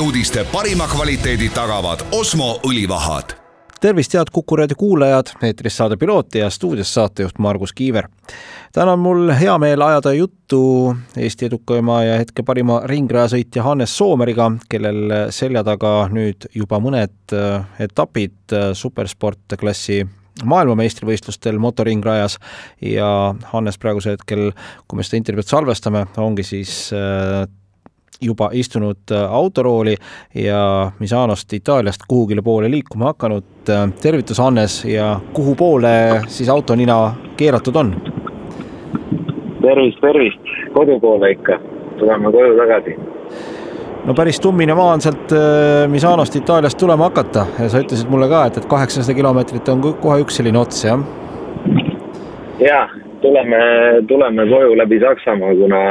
uudiste parima kvaliteedi tagavad Osmo õlivahad. tervist, head Kuku raadio kuulajad, eetris saade Piloot ja stuudios saatejuht Margus Kiiver. täna on mul hea meel ajada juttu Eesti edukaima ja hetke parima ringrajasõitja Hannes Soomeriga, kellel selja taga nüüd juba mõned äh, etapid äh, supersport klassi maailmameistrivõistlustel motoringrajas ja Hannes praegusel hetkel, kui me seda intervjuud salvestame, ongi siis äh, juba istunud äh, autorooli ja Misanost Itaaliast kuhugile poole liikuma hakanud. Äh, tervitus, Hannes, ja kuhu poole siis auto nina keeratud on? tervist, tervist, kodu poole ikka, tuleme koju tagasi no päris tummine maa on sealt äh, Misanost Itaaliast tulema hakata ja sa ütlesid mulle ka, et, et kaheksasada kilomeetrit on kohe üks selline ots, jah? ja, tuleme, tuleme koju läbi Saksamaa, kuna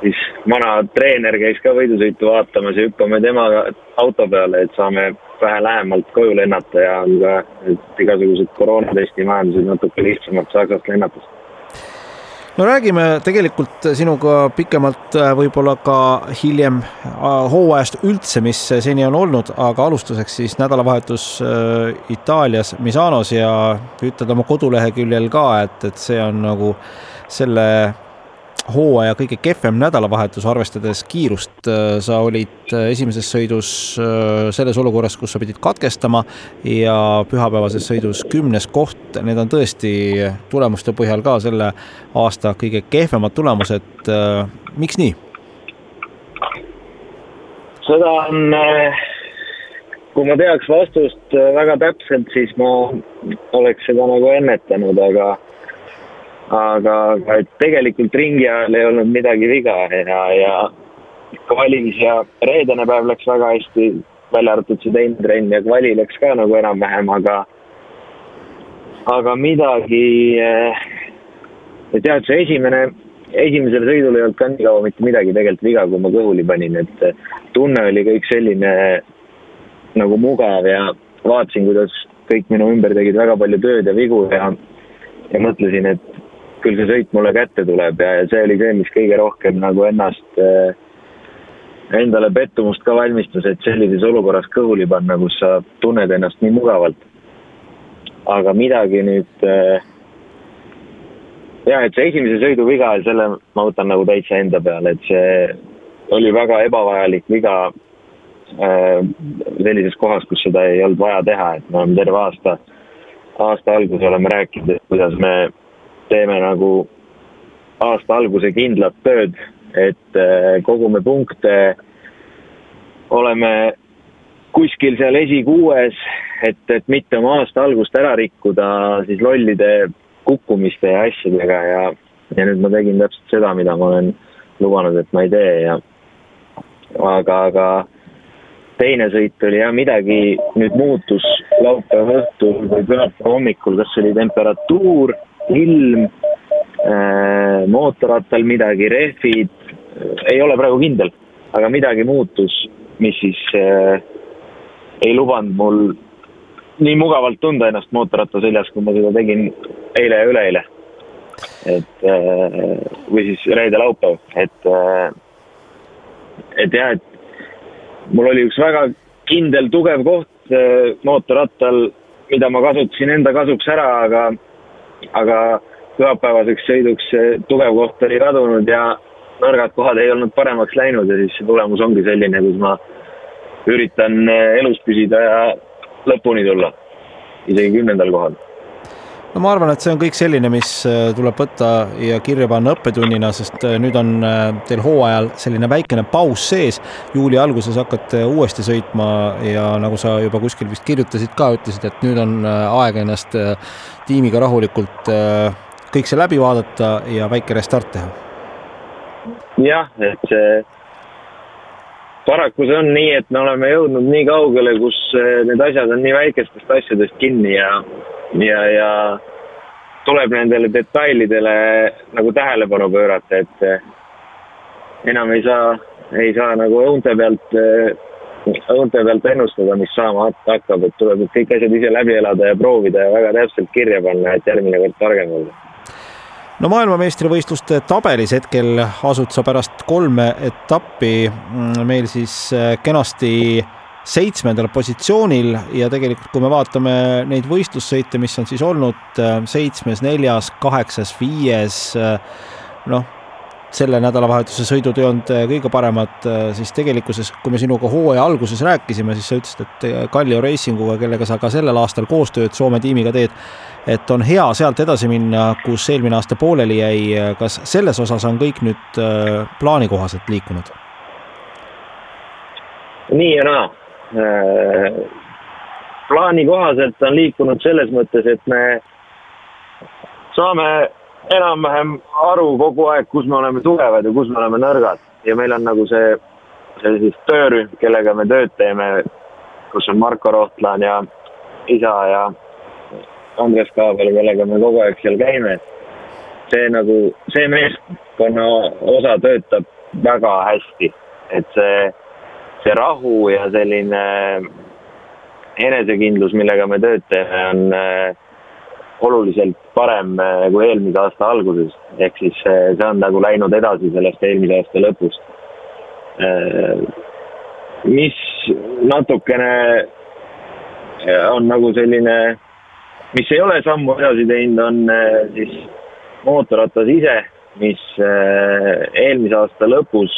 siis vana treener käis ka võidusõitu vaatamas ja hüppame temaga auto peale, et saame vähe lähemalt koju lennata ja on ka igasugused koroonatesti majandused natuke lihtsamad Saksast lennates. No räägime tegelikult sinuga pikemalt äh, võib-olla ka hiljem äh, hooajast üldse, mis seni on olnud, aga alustuseks siis nädalavahetus äh, Itaalias Misanos ja ütled oma koduleheküljel ka, et, et see on nagu selle hooaja kõige kehvem nädalavahetus, arvestades kiirust. Äh, sa olid äh, esimeses sõidus äh, selles olukorras, kus sa pidid katkestama ja pühapäevases sõidus kümnes koht, need on tõesti tulemuste põhjal ka selle aasta kõige kehvemad tulemused. miks nii? seda on, kui ma teaks vastust väga täpselt, siis ma oleks seda nagu ennetanud, aga aga, aga et tegelikult ringi ajal ei olnud midagi viga ja, ja kvalis ja reedene päev läks väga hästi, välja arvatud see teine trenn ja kvali läks ka nagu enam-vähem, aga, aga midagi, eh, et jah, et see esimene, esimesel sõidul ei olnud ka nii kaua mitte midagi tegelikult viga, kui ma kõhuli panin, et tunne oli kõik selline nagu mugav ja vaatasin, kuidas kõik minu ümber tegid väga palju tööd ja vigu ja, ja mõtlesin, et küll see sõit mulle kätte tuleb ja, ja see oli see, mis kõige rohkem nagu ennast äh,, endale pettumust ka valmistas, et sellises olukorras kõhuli panna, kus sa tunned ennast nii mugavalt. aga midagi nüüd äh,, ja et see esimese sõidu viga, selle ma võtan nagu täitsa enda peale, et see oli väga ebavajalik viga äh, sellises kohas, kus seda ei olnud vaja teha, et me oleme terve aasta, aasta alguses oleme rääkinud, et kuidas me teeme nagu aasta alguse kindlat tööd, et äh, kogume punkte, oleme kuskil seal esikuues, et, et mitte oma aasta algust ära rikkuda siis lollide kukkumiste ja asjadega ja, ja nüüd ma tegin täpselt seda, mida ma olen lubanud, et ma ei tee ja aga, aga teine sõit oli jah, midagi nüüd muutus laupäeva õhtul või pühapäeva hommikul, kas oli temperatuur ilm, äh, mootorrattal midagi, rehvid, ei ole praegu kindel, aga midagi muutus, mis siis äh, ei lubanud mul nii mugavalt tunda ennast mootorratta seljas, kui ma seda tegin eile ja üleeile. et äh, või siis reede-laupäev, et, et jah, et mul oli üks väga kindel, tugev koht mootorrattal, mida ma kasutasin enda kasuks ära, aga aga pühapäevaseks sõiduks tugev koht oli kadunud ja nõrgad kohad ei olnud paremaks läinud ja siis see tulemus ongi selline, kus ma üritan elus püsida ja lõpuni tulla, isegi kümnendal kohal. No ma arvan, et see on kõik selline, mis äh, tuleb võtta ja kirja panna õppetunnina, sest äh, nüüd on äh, teil hooajal selline väikene paus sees. juuli alguses hakkate uuesti sõitma ja nagu sa juba kuskil vist kirjutasid ka, ütlesid, et nüüd on aeg ennast tiimiga rahulikult kõik see läbi vaadata ja väike restart teha. jah, et see paraku see on nii, et me oleme jõudnud nii kaugele, kus need asjad on nii väikestest asjadest kinni ja ja, ja tuleb nendele detailidele nagu tähelepanu pöörata, et eh, enam ei saa, ei saa nagu õunte pealt, eh, õunte pealt ennustada, mis saama hakkab, et tuleb need kõik asjad ise läbi elada ja proovida ja väga täpselt kirja panna, et järgmine kord targem olla. No maailmameistrivõistluste tabelis hetkel asud sa pärast kolme etappi. Mm, meil siis eh, kenasti seitsmendal positsioonil ja tegelikult, kui me vaatame neid võistlussõite, mis on siis olnud äh, seitsmes, neljas, kaheksas, viies, äh, noh, selle nädalavahetuse sõidud ei olnud äh, kõige paremad, siis tegelikkuses, kui me sinuga hooaja alguses rääkisime, siis sa ütlesid, et Kallio Racinguga, kellega sa ka sellel aastal koostööd Soome tiimiga teed, et on hea sealt edasi minna, kus eelmine aasta pooleli jäi. kas selles osas on kõik nüüd plaani kohaselt liikunud? nii ja naa Äh, plaani kohaselt on liikunud selles mõttes, et me saame enam-vähem aru kogu aeg, kus me oleme tugevad ja kus me oleme nõrgad ja meil on nagu see, see siis töörühm, kellega me tööd teeme, kus on Marko Rohtlan ja isa ja Andres Kaabel, kellega me kogu aeg seal käime. see nagu, see meeskonna osa töötab väga hästi, et see see rahu ja selline enesekindlus, millega me tööd teeme, on äh, oluliselt parem äh, kui eelmise aasta alguses. ehk siis äh, see on nagu läinud edasi sellest eelmise aasta lõpust. mis natukene on nagu selline, mis ei ole sammu edasi teinud, on siis mootorratas ise, mis eelmise aasta lõpus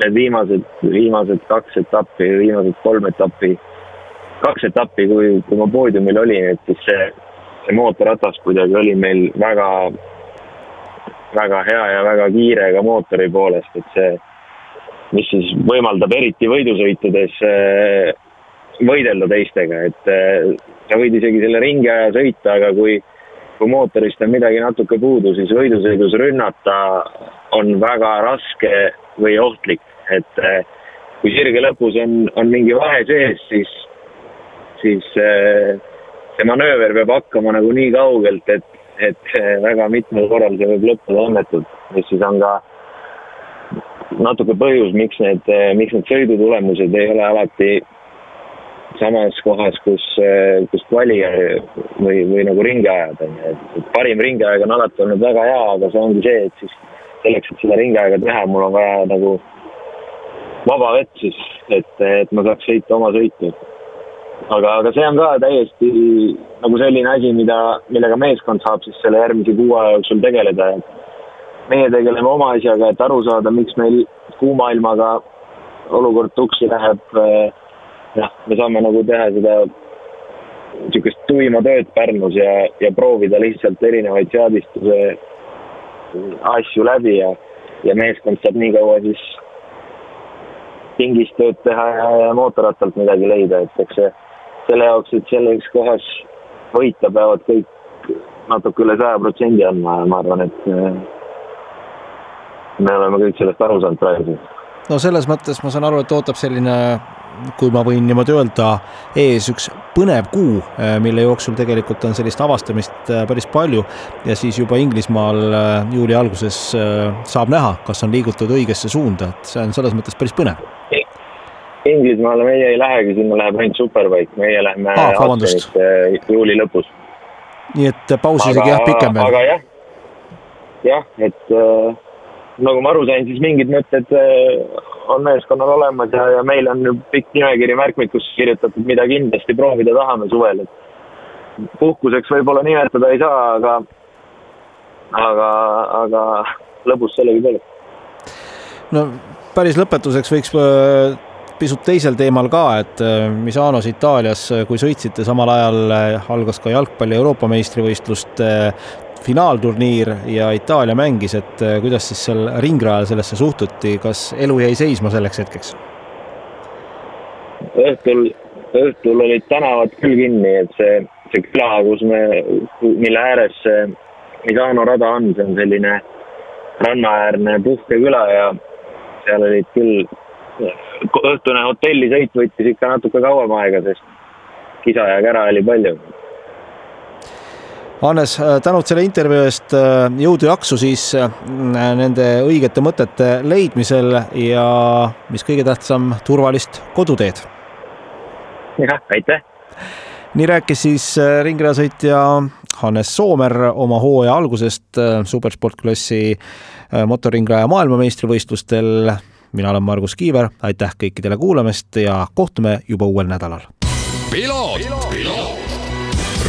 need viimased, viimased kaks etappi, viimased kolm etappi, kaks etappi, kui, kui ma poodiumil olin, et siis see, see mootorratas kuidagi oli meil väga, väga hea ja väga kiire ka mootori poolest, et see, mis siis võimaldab eriti võidusõitudes äh, võidelda teistega, et äh, sa võid isegi selle ringiaja sõita, aga kui, kui mootorist on midagi natuke puudu, siis võidusõidus rünnata on väga raske või ohtlik, et eh, kui sirge lõpus on, on mingi vahe sees, siis, siis eh, see manööver peab hakkama nagu nii kaugelt, et, et eh, väga mitmel korral see võib lõppeda õnnetult, mis siis on ka natuke põhjus, miks need, miks need sõidutulemused ei ole alati samas kohas, kus, kus kvali või, või nagu ringiajad on ju, et parim ringiaeg on alati olnud väga hea, aga see ongi see, et siis selleks, et seda ringiaega teha, mul on vaja nagu vaba vett siis, et, et ma saaks sõita oma sõitu. aga, aga see on ka täiesti nagu selline asi, mida, millega meeskond saab siis selle järgmise kuu aja jooksul tegeleda, meie tegeleme oma asjaga, et aru saada, miks meil kuuma ilmaga olukord tuksi läheb. jah, me saame nagu teha seda niisugust tuima tööd Pärnus ja, ja proovida lihtsalt erinevaid seadistuse asju läbi ja, ja meeskond saab nii kaua siis pingis tööd teha ja, ja mootorrattalt midagi leida, et eks see selle jaoks, et selles kohas võita, peavad kõik natuke üle saja protsendi andma ja ma arvan, et me oleme kõik sellest aru saanud praegu. no selles mõttes ma saan aru, et ootab selline kui ma võin niimoodi öelda, ees üks põnev kuu, äh, mille jooksul tegelikult on sellist avastamist äh, päris palju ja siis juba Inglismaal äh, juuli alguses saab näha, kas on liigutud õigesse suunda, et see on selles mõttes päris põnev. Inglismaale meie ei lähegi, sinna läheb ainult Superbike, meie lähme ah, juuli lõpus. nii et paus isegi jah, pikem veel. aga jah, jah, et äh, nagu ma aru sain, siis mingid mõtted äh, on meeskonnal olemas ja, ja meil on pikk nimekiri märkmikus kirjutatud, mida kindlasti proovida tahame suvel, et puhkuseks võib-olla nimetada ei saa, aga, aga, aga lõbus sellegipoolest. no päris lõpetuseks võiks äh, pisut teisel teemal ka, et Misanos Itaalias, kui sõitsite, samal ajal algas ka jalgpalli Euroopa meistrivõistluste finaalturniir ja Itaalia mängis, et kuidas siis seal ringrajal sellesse suhtuti, kas elu jäi seisma selleks hetkeks? õhtul, õhtul olid tänavad küll kinni, et see, see küla, kus me, mille ääres see Misano rada on, see on selline rannaäärne puhkeküla ja seal olid küll, õhtune hotellisõit võttis ikka natuke kauem aega, sest kisa ja kära oli palju. Hannes, tänud selle intervjuu eest, jõudu jaksu siis äh, nende õigete mõtete leidmisel ja mis kõige tähtsam, turvalist koduteed. jah, aitäh. nii rääkis siis äh, ringrajasõitja Hannes Soomer oma hooaja algusest äh, supersportklassi motoringraja maailmameistrivõistlustel. mina olen Margus Kiiver, aitäh kõikidele kuulamast ja kohtume juba uuel nädalal. ralli